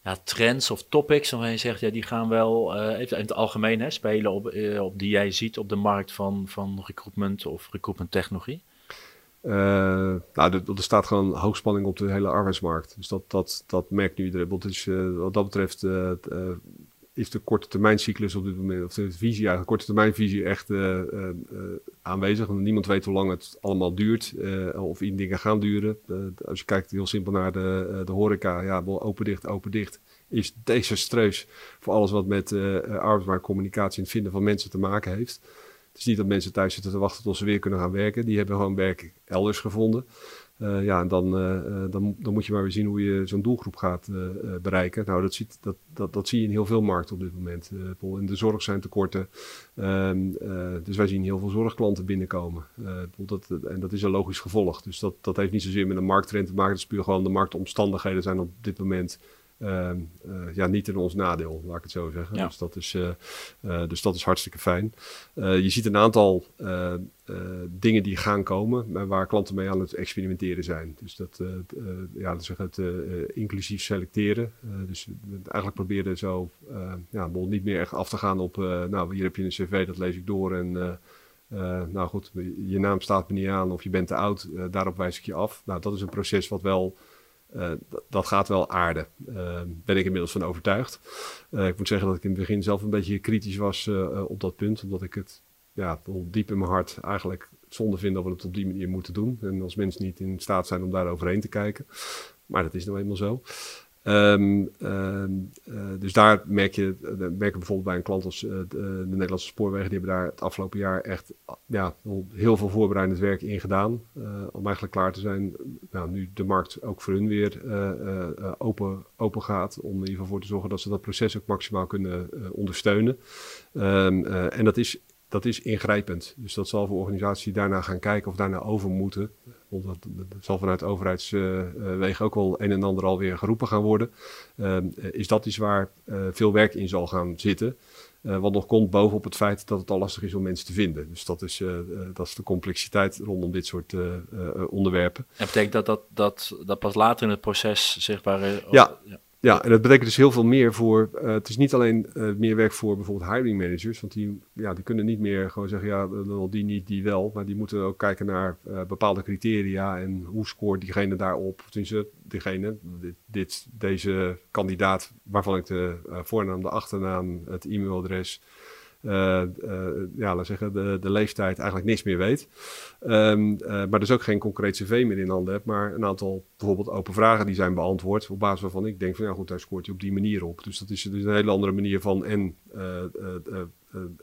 ja, trends of topics waarvan je zegt, ja, die gaan wel even in het algemeen hè, spelen op, op die jij ziet op de markt van, van recruitment of recruitment technologie? Uh, nou, er, staat gewoon hoogspanning op de hele arbeidsmarkt. Dus dat, dat, dat merkt nu iedereen. Dus, uh, wat dat betreft uh, is de korte termijn cyclus op dit moment, of de visie eigenlijk, korte termijn visie echt aanwezig. Niemand weet hoe lang het allemaal duurt, of in dingen gaan duren. als je kijkt heel simpel naar de, de horeca, ja, open dicht, open dicht is desastreus voor alles wat met arbeidsmarktcommunicatie en het vinden van mensen te maken heeft. Het is niet dat mensen thuis zitten te wachten tot ze weer kunnen gaan werken. Die hebben gewoon werk elders gevonden. Uh, ja, en dan, uh, dan, dan moet je maar weer zien hoe je zo'n doelgroep gaat bereiken. Nou, dat, ziet, dat, dat, dat zie je in heel veel markten op dit moment. in de zorg zijn tekorten. Um, dus wij zien heel veel zorgklanten binnenkomen. dat, en dat is een logisch gevolg. Dus dat, dat heeft niet zozeer met een markttrend te maken. Het is puur gewoon de marktomstandigheden zijn op dit moment Ehm, eh, ja, niet in ons nadeel, laat ik het zo zeggen. Dus, dat is, uh, dus dat is hartstikke fijn. je ziet een aantal dingen die gaan komen, maar waar klanten mee aan het experimenteren zijn. Dus dat, ja, dat zeg het inclusief selecteren. dus eigenlijk proberen zo, ja, niet meer echt af te gaan op, nou, hier heb je een cv, dat lees ik door en... nou goed, je naam staat me niet aan of je bent te oud, daarop wijs ik je af. Nou, dat is een proces wat wel uh, dat gaat wel aarden. Uh, ben ik inmiddels van overtuigd. Uh, ik moet zeggen dat ik in het begin zelf een beetje kritisch was op dat punt. Omdat ik het ja, diep in mijn hart eigenlijk zonde vind dat we het op die manier moeten doen. En als mensen niet in staat zijn om daar overheen te kijken. Maar dat is nou eenmaal zo. Um, dus daar merk je, uh, merk je bijvoorbeeld bij een klant als de, de, Nederlandse Spoorwegen, die hebben daar het afgelopen jaar echt ja, heel veel voorbereidend werk in gedaan. om eigenlijk klaar te zijn, nou, nu de markt ook voor hun weer open, open gaat. Om in ieder geval voor te zorgen dat ze dat proces ook maximaal kunnen ondersteunen. Um, en dat is dat is ingrijpend. Dus dat zal voor organisaties daarna gaan kijken of daarna over moeten. Dat, zal vanuit overheidswegen ook wel een en ander alweer geroepen gaan worden. Uh, is dat iets waar uh, veel werk in zal gaan zitten. Uh, wat nog komt bovenop het feit dat het al lastig is om mensen te vinden. Dus dat is, dat is de complexiteit rondom dit soort onderwerpen. En betekent dat, dat dat dat pas later in het proces zichtbaar is? Ja. ja. Ja, en dat betekent dus heel veel meer voor. Uh, het is niet alleen uh, meer werk voor bijvoorbeeld hiring managers, want die, ja, die kunnen niet meer gewoon zeggen, ja, die niet, die wel. Maar die moeten ook kijken naar uh, bepaalde criteria en hoe scoort diegene daarop. Tenminste, diegene, dit, dit, deze kandidaat waarvan ik de voornaam, de achternaam, het e-mailadres uh, ja, laten zeggen, de, de leeftijd eigenlijk niks meer weet. Um, maar dus ook geen concreet cv meer in handen hebt, maar een aantal bijvoorbeeld open vragen die zijn beantwoord, op basis waarvan ik denk van ja goed, daar scoort hij op die manier op. Dus dat is dus een hele andere manier van en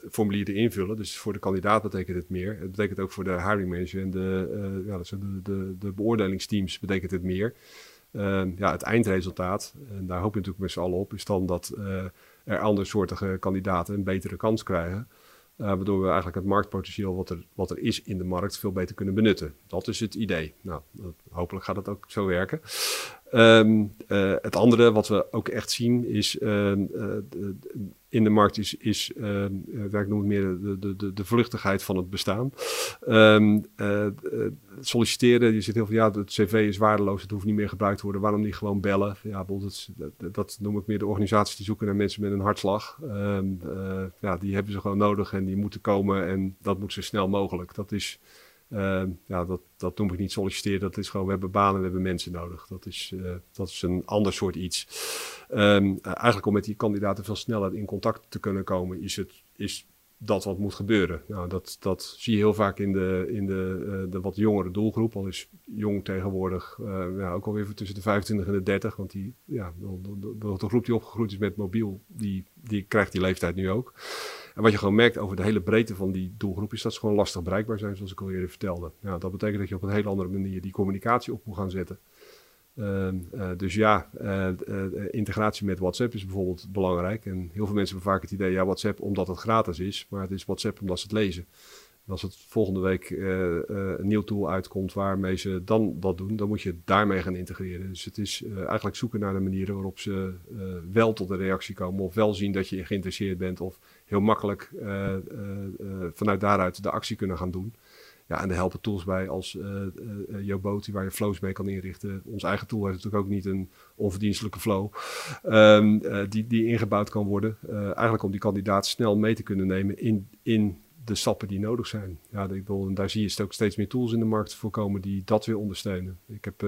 formulieren invullen. Dus voor de kandidaat betekent het meer. Het betekent ook voor de hiring manager en de, ja, de, de, de beoordelingsteams betekent het meer. Uh, ja, het eindresultaat, en daar hoop je natuurlijk met z'n allen op, is dan dat uh, er andersoortige kandidaten een betere kans krijgen. Uh, waardoor we eigenlijk het marktpotentieel wat er, wat er is in de markt veel beter kunnen benutten. Dat is het idee. Nou, dat, hopelijk gaat het ook zo werken. Um, het andere wat we ook echt zien is ehm, in de markt is, is uh, ik noem het meer de, de, de, de vluchtigheid van het bestaan. Um, uh, solliciteren, je zit heel veel, ja, het cv is waardeloos, het hoeft niet meer gebruikt te worden, waarom niet gewoon bellen? Ja, dat, dat, noem ik meer de organisaties die zoeken naar mensen met een hartslag. Uh, ja, die hebben ze gewoon nodig en die moeten komen en dat moet zo snel mogelijk. Dat is uh, ja, dat, dat noem ik niet solliciteren. Dat is gewoon, we hebben banen, we hebben mensen nodig. Dat is, uh, dat is een ander soort iets. Um, eigenlijk om met die kandidaten veel sneller in contact te kunnen komen, is, het, is dat wat moet gebeuren. Nou, dat, dat zie je heel vaak in de, in de, uh, de wat jongere doelgroep. Al is jong tegenwoordig ja, ook alweer tussen de 25 en de 30. Want die, ja, de, de groep die opgegroeid is met mobiel, die, die krijgt die leeftijd nu ook. En wat je gewoon merkt over de hele breedte van die doelgroep is dat ze gewoon lastig bereikbaar zijn, zoals ik al eerder vertelde. Ja, dat betekent dat je op een hele andere manier die communicatie op moet gaan zetten. Uh, uh, dus ja, uh, integratie met WhatsApp is bijvoorbeeld belangrijk. En heel veel mensen hebben vaak het idee, ja, WhatsApp omdat het gratis is, maar het is WhatsApp omdat ze het lezen. En als het volgende week een nieuw tool uitkomt waarmee ze dan dat doen, dan moet je daarmee gaan integreren. Dus het is eigenlijk zoeken naar de manieren waarop ze wel tot een reactie komen, of wel zien dat je geïnteresseerd bent, of heel makkelijk uh, uh, vanuit daaruit de actie kunnen gaan doen. Ja, en er helpen tools bij als Yoboti, waar je flows mee kan inrichten. Ons eigen tool heeft natuurlijk ook niet een onverdienstelijke flow, um, die, die ingebouwd kan worden. eigenlijk om die kandidaat snel mee te kunnen nemen in, in de stappen die nodig zijn. Ja, ik bedoel, en daar zie je ook steeds meer tools in de markt voorkomen die dat weer ondersteunen. Ik heb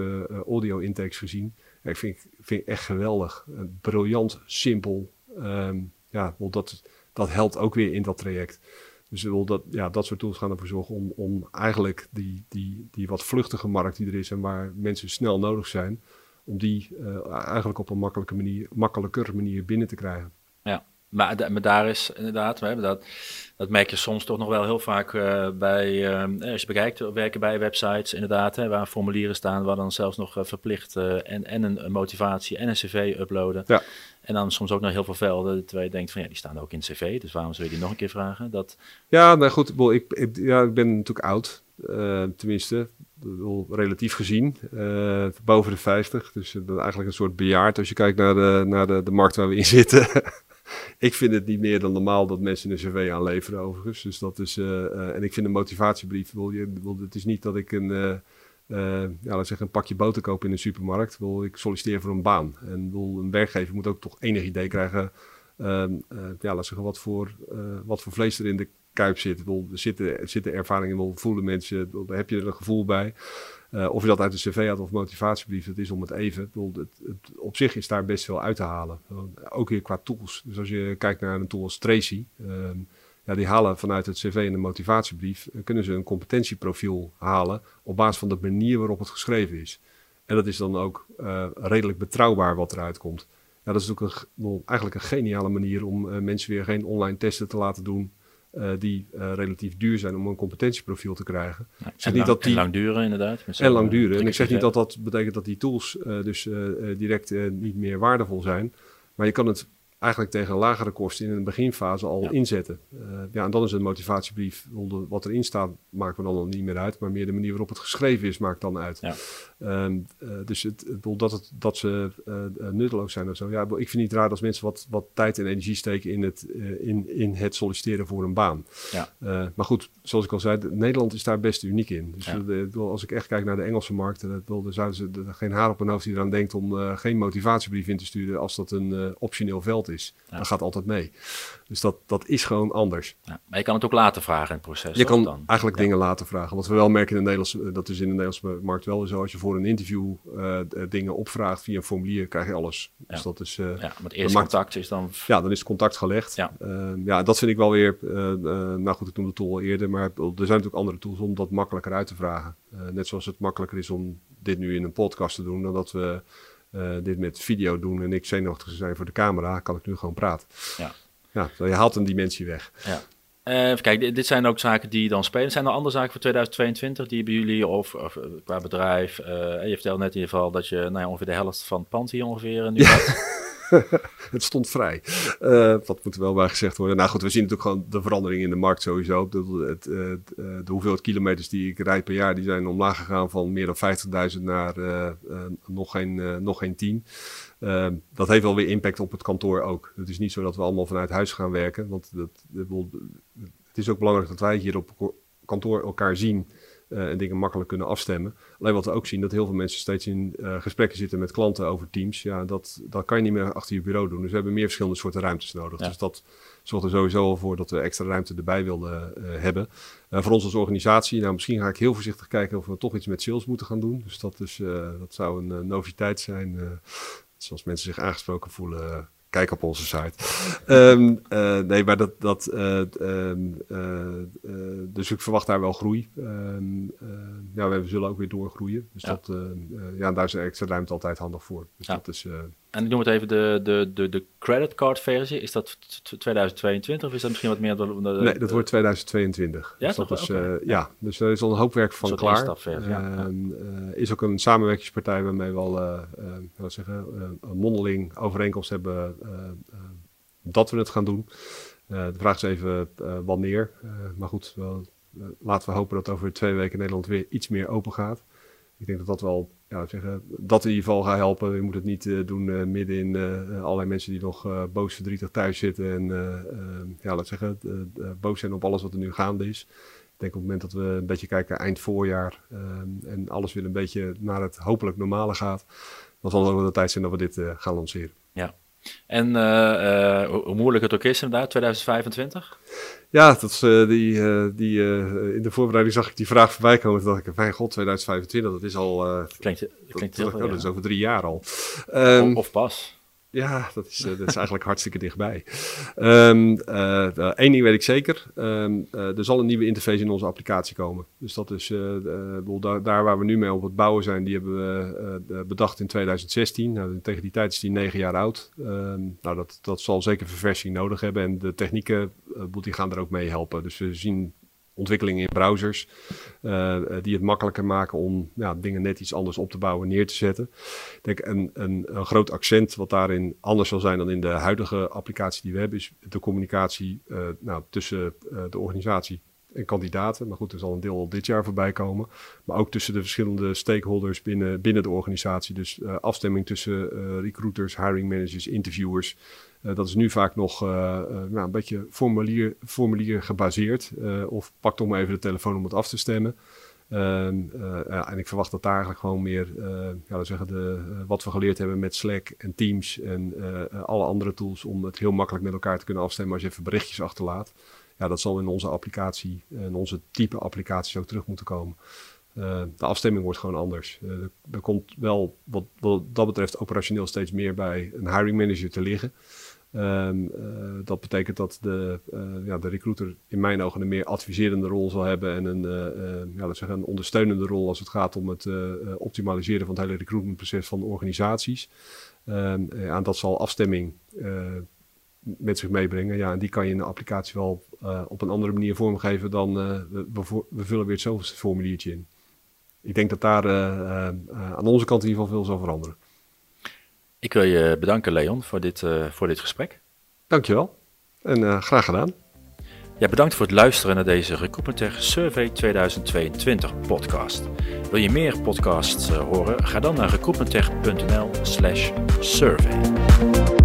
audio intakes gezien. Ik vind, vind echt geweldig. briljant, simpel. Um, ja, dat dat helpt ook weer in dat traject. Dus dat, ja, dat soort tools gaan ervoor zorgen om, om eigenlijk die, die, die wat vluchtige markt die er is en waar mensen snel nodig zijn, om die uh, eigenlijk op een makkelijke manier, makkelijker manier binnen te krijgen. Ja, maar, maar daar is inderdaad, we dat, dat merk je soms toch nog wel heel vaak uh, bij, uh, als je bekijkt, werken bij websites inderdaad, hè, waar formulieren staan, waar dan zelfs nog uh, verplicht en, en een, motivatie en een cv uploaden. Ja. En dan soms ook nog heel veel velden, terwijl je denkt van ja, die staan ook in het cv, dus waarom zou je die nog een keer vragen? Dat... Ja, nou goed, ik, ik, ja, ik ben natuurlijk oud, tenminste, relatief gezien, boven de 50, dus eigenlijk een soort bejaard als je kijkt naar de, naar de, de markt waar we in zitten. [LAUGHS] ik vind het niet meer dan normaal dat mensen een cv aanleveren overigens. Dus dat is, uh, uh, en ik vind een motivatiebrief, wil je, wil, het is niet dat ik een, uh, ja, laat zeggen, een pakje boter koop in een supermarkt. Wil, ik solliciteer voor een baan. En wil, een werkgever moet ook toch enig idee krijgen, ehm, ja, laat zeggen, wat voor, wat voor vlees er in de kuip zit. Wil, zitten, zitten ervaringen, wil, voelen mensen, wil, heb je er een gevoel bij. Uh, of je dat uit een cv had of motivatiebrief, het is om het even. Het, het, op zich is daar best veel uit te halen. Ook weer qua tools. Dus als je kijkt naar een tool als Tracy, uh, ja, die halen vanuit het cv en de motivatiebrief, uh, kunnen ze een competentieprofiel halen op basis van de manier waarop het geschreven is. En dat is dan ook uh, redelijk betrouwbaar wat eruit komt. Ja, dat is ook een, eigenlijk een geniale manier om mensen weer geen online testen te laten doen. Uh, die uh, relatief duur zijn om een competentieprofiel te krijgen. Ja, en, niet dat die, en lang duren inderdaad. En lang duren. En ik zeg niet dat dat betekent dat die tools uh, dus direct niet meer waardevol zijn. Maar je kan het eigenlijk tegen een lagere kosten in een beginfase al inzetten. Uh, ja, en dan is een motivatiebrief, wat erin staat, maakt me dan nog niet meer uit, maar meer de manier waarop het geschreven is, maakt dan uit. Ja. Um, uh, dus het, het, dat, het, dat ze uh, nutteloos zijn of zo. Ja, ik vind het niet raar als mensen wat, wat tijd en energie steken in het, in, in het solliciteren voor een baan. Ja. maar goed, zoals ik al zei, Nederland is daar best uniek in. Dus als ik echt kijk naar de Engelse markt, dan zouden ze geen haar op hun hoofd die eraan denkt om geen motivatiebrief in te sturen als dat een optioneel veld is. Dat gaat altijd mee. Dus dat, dat is gewoon anders. Ja, maar je kan het ook laten vragen in het proces. Je kan dan? eigenlijk dingen laten vragen. Wat we wel merken in de Nederlandse, dat is in de Nederlandse markt wel zo. Als je voor een interview uh, dingen opvraagt via een formulier, krijg je alles. Ja. Dus dat is. Uh, ja, maar het eerste contact is dan. Ja, dan is het contact gelegd. Ja, uh, ja dat vind ik wel weer. nou goed, ik noemde de tool al eerder, maar er zijn natuurlijk andere tools om dat makkelijker uit te vragen. net zoals het makkelijker is om dit nu in een podcast te doen, dan dat we dit met video doen en ik zenuwachtig zijn voor de camera, kan ik nu gewoon praten. Ja. Ja, je haalt een dimensie weg. Ja. Even kijken, dit zijn ook zaken die dan spelen. Zijn er andere zaken voor 2022 die bij jullie of, of eh, qua bedrijf? Uh, je vertelde net in ieder geval dat je nou ja, ongeveer de helft van het pand hier ongeveer nu [LAUGHS] hebt. [LAUGHS] het stond vrij. Uh, wat moet er wel bij gezegd worden. Nou goed, we zien natuurlijk gewoon de verandering in de markt sowieso. De, het, uh, de hoeveelheid kilometers die ik rijd per jaar, die zijn omlaag gegaan van meer dan 50.000 naar uh, nog, geen, nog geen 10. dat heeft wel weer impact op het kantoor ook. Het is niet zo dat we allemaal vanuit huis gaan werken. Want dat, het is ook belangrijk dat wij hier op kantoor elkaar zien. Uh, en dingen makkelijk kunnen afstemmen. Alleen wat we ook zien, dat heel veel mensen steeds in uh, gesprekken zitten met klanten over teams. Ja, dat, dat kan je niet meer achter je bureau doen. Dus we hebben meer verschillende soorten ruimtes nodig. Dus dat zorgt er sowieso al voor dat we extra ruimte erbij wilden uh, hebben. voor ons als organisatie, nou misschien ga ik heel voorzichtig kijken of we toch iets met sales moeten gaan doen. Dus dat, is, dat zou een noviteit zijn. zoals mensen zich aangesproken voelen, kijk op onze site. um, uh, nee, maar dat. dat uh, uh, dus ik verwacht daar wel groei. Um, ja, we zullen ook weer doorgroeien. Dus ja. dat, ja, daar is extra ruimte altijd handig voor. Dus ja. dat is. En ik noem het even de, de, de, de creditcard versie. Is dat 2022 of is dat misschien wat meer? De, de, nee, dat wordt 2022. Ja, dus dat is, okay. uh, ja. dus er is al een hoop werk van klaar. ja. Uh, is ook een samenwerkingspartij waarmee we al uh, zeggen, een mondeling overeenkomst hebben dat we het gaan doen. de vraag is even wanneer. maar goed, wel, laten we hopen dat over twee weken Nederland weer iets meer open gaat. Ik denk dat dat wel ja, zeggen, dat in ieder geval gaat helpen. Je moet het niet uh, doen uh, midden in uh, allerlei mensen die nog boos verdrietig thuis zitten. En ja, laat zeggen, boos zijn op alles wat er nu gaande is. Ik denk op het moment dat we een beetje kijken eind voorjaar en alles weer een beetje naar het hopelijk normale gaat, dan zal ook wel de tijd zijn dat we dit gaan lanceren. Ja, en uh, uh, hoe moeilijk het ook is inderdaad, 2025? Ja, dat is, uh, die, die, in de voorbereiding zag ik die vraag voorbij komen. Toen dacht ik, mijn god, 2025, dat is al... klinkt, klinkt heel, dat, dat is over drie jaar al. Um, of, of pas. Ja, dat is, dat is eigenlijk [LAUGHS] hartstikke dichtbij. Um, uh, Eén ding weet ik zeker. Uh, er zal een nieuwe interface in onze applicatie komen. Dus dat is daar, daar, waar we nu mee op het bouwen zijn, die hebben we bedacht in 2016. Nou, tegen die tijd is die negen jaar oud. Um, nou, dat, dat zal zeker verversing nodig hebben. En de technieken gaan er ook mee helpen. Dus we zien ontwikkelingen in browsers uh, die het makkelijker maken om ja, dingen net iets anders op te bouwen, neer te zetten. Ik denk een, een, een, groot accent wat daarin anders zal zijn dan in de huidige applicatie die we hebben, is de communicatie uh, nou, tussen de organisatie en kandidaten. Maar goed, er zal een deel al dit jaar voorbij komen. Maar ook tussen de verschillende stakeholders binnen, binnen de organisatie. Dus afstemming tussen recruiters, hiring managers, interviewers. Uh, dat is nu vaak nog uh, uh, nou, een beetje formulier, formulier gebaseerd. of pak toch maar even de telefoon om het af te stemmen. Ehm, en ik verwacht dat daar eigenlijk gewoon meer, ja, zeggen de, wat we geleerd hebben met Slack en Teams en alle andere tools om het heel makkelijk met elkaar te kunnen afstemmen als je even berichtjes achterlaat. Ja, dat zal in onze applicatie en onze type applicaties ook terug moeten komen. de afstemming wordt gewoon anders. er komt wel wat dat betreft operationeel steeds meer bij een hiring manager te liggen. Um, uh, dat betekent dat de, uh, ja, de recruiter in mijn ogen een meer adviserende rol zal hebben en een, uh, ja, zeggen, een ondersteunende rol als het gaat om het optimaliseren van het hele recruitmentproces van organisaties. Um, en dat zal afstemming met zich meebrengen. Ja, en die kan je in de applicatie wel op een andere manier vormgeven dan we, vullen weer het zoveelste formuliertje in. Ik denk dat daar aan onze kant in ieder geval veel zal veranderen. Ik wil je bedanken, Leon, voor dit, uh, voor dit gesprek. Dankjewel en graag gedaan. Ja, bedankt voor het luisteren naar deze Recruitment Survey 2022 podcast. Wil je meer podcasts horen? Ga dan naar recruitmenttech.nl/survey.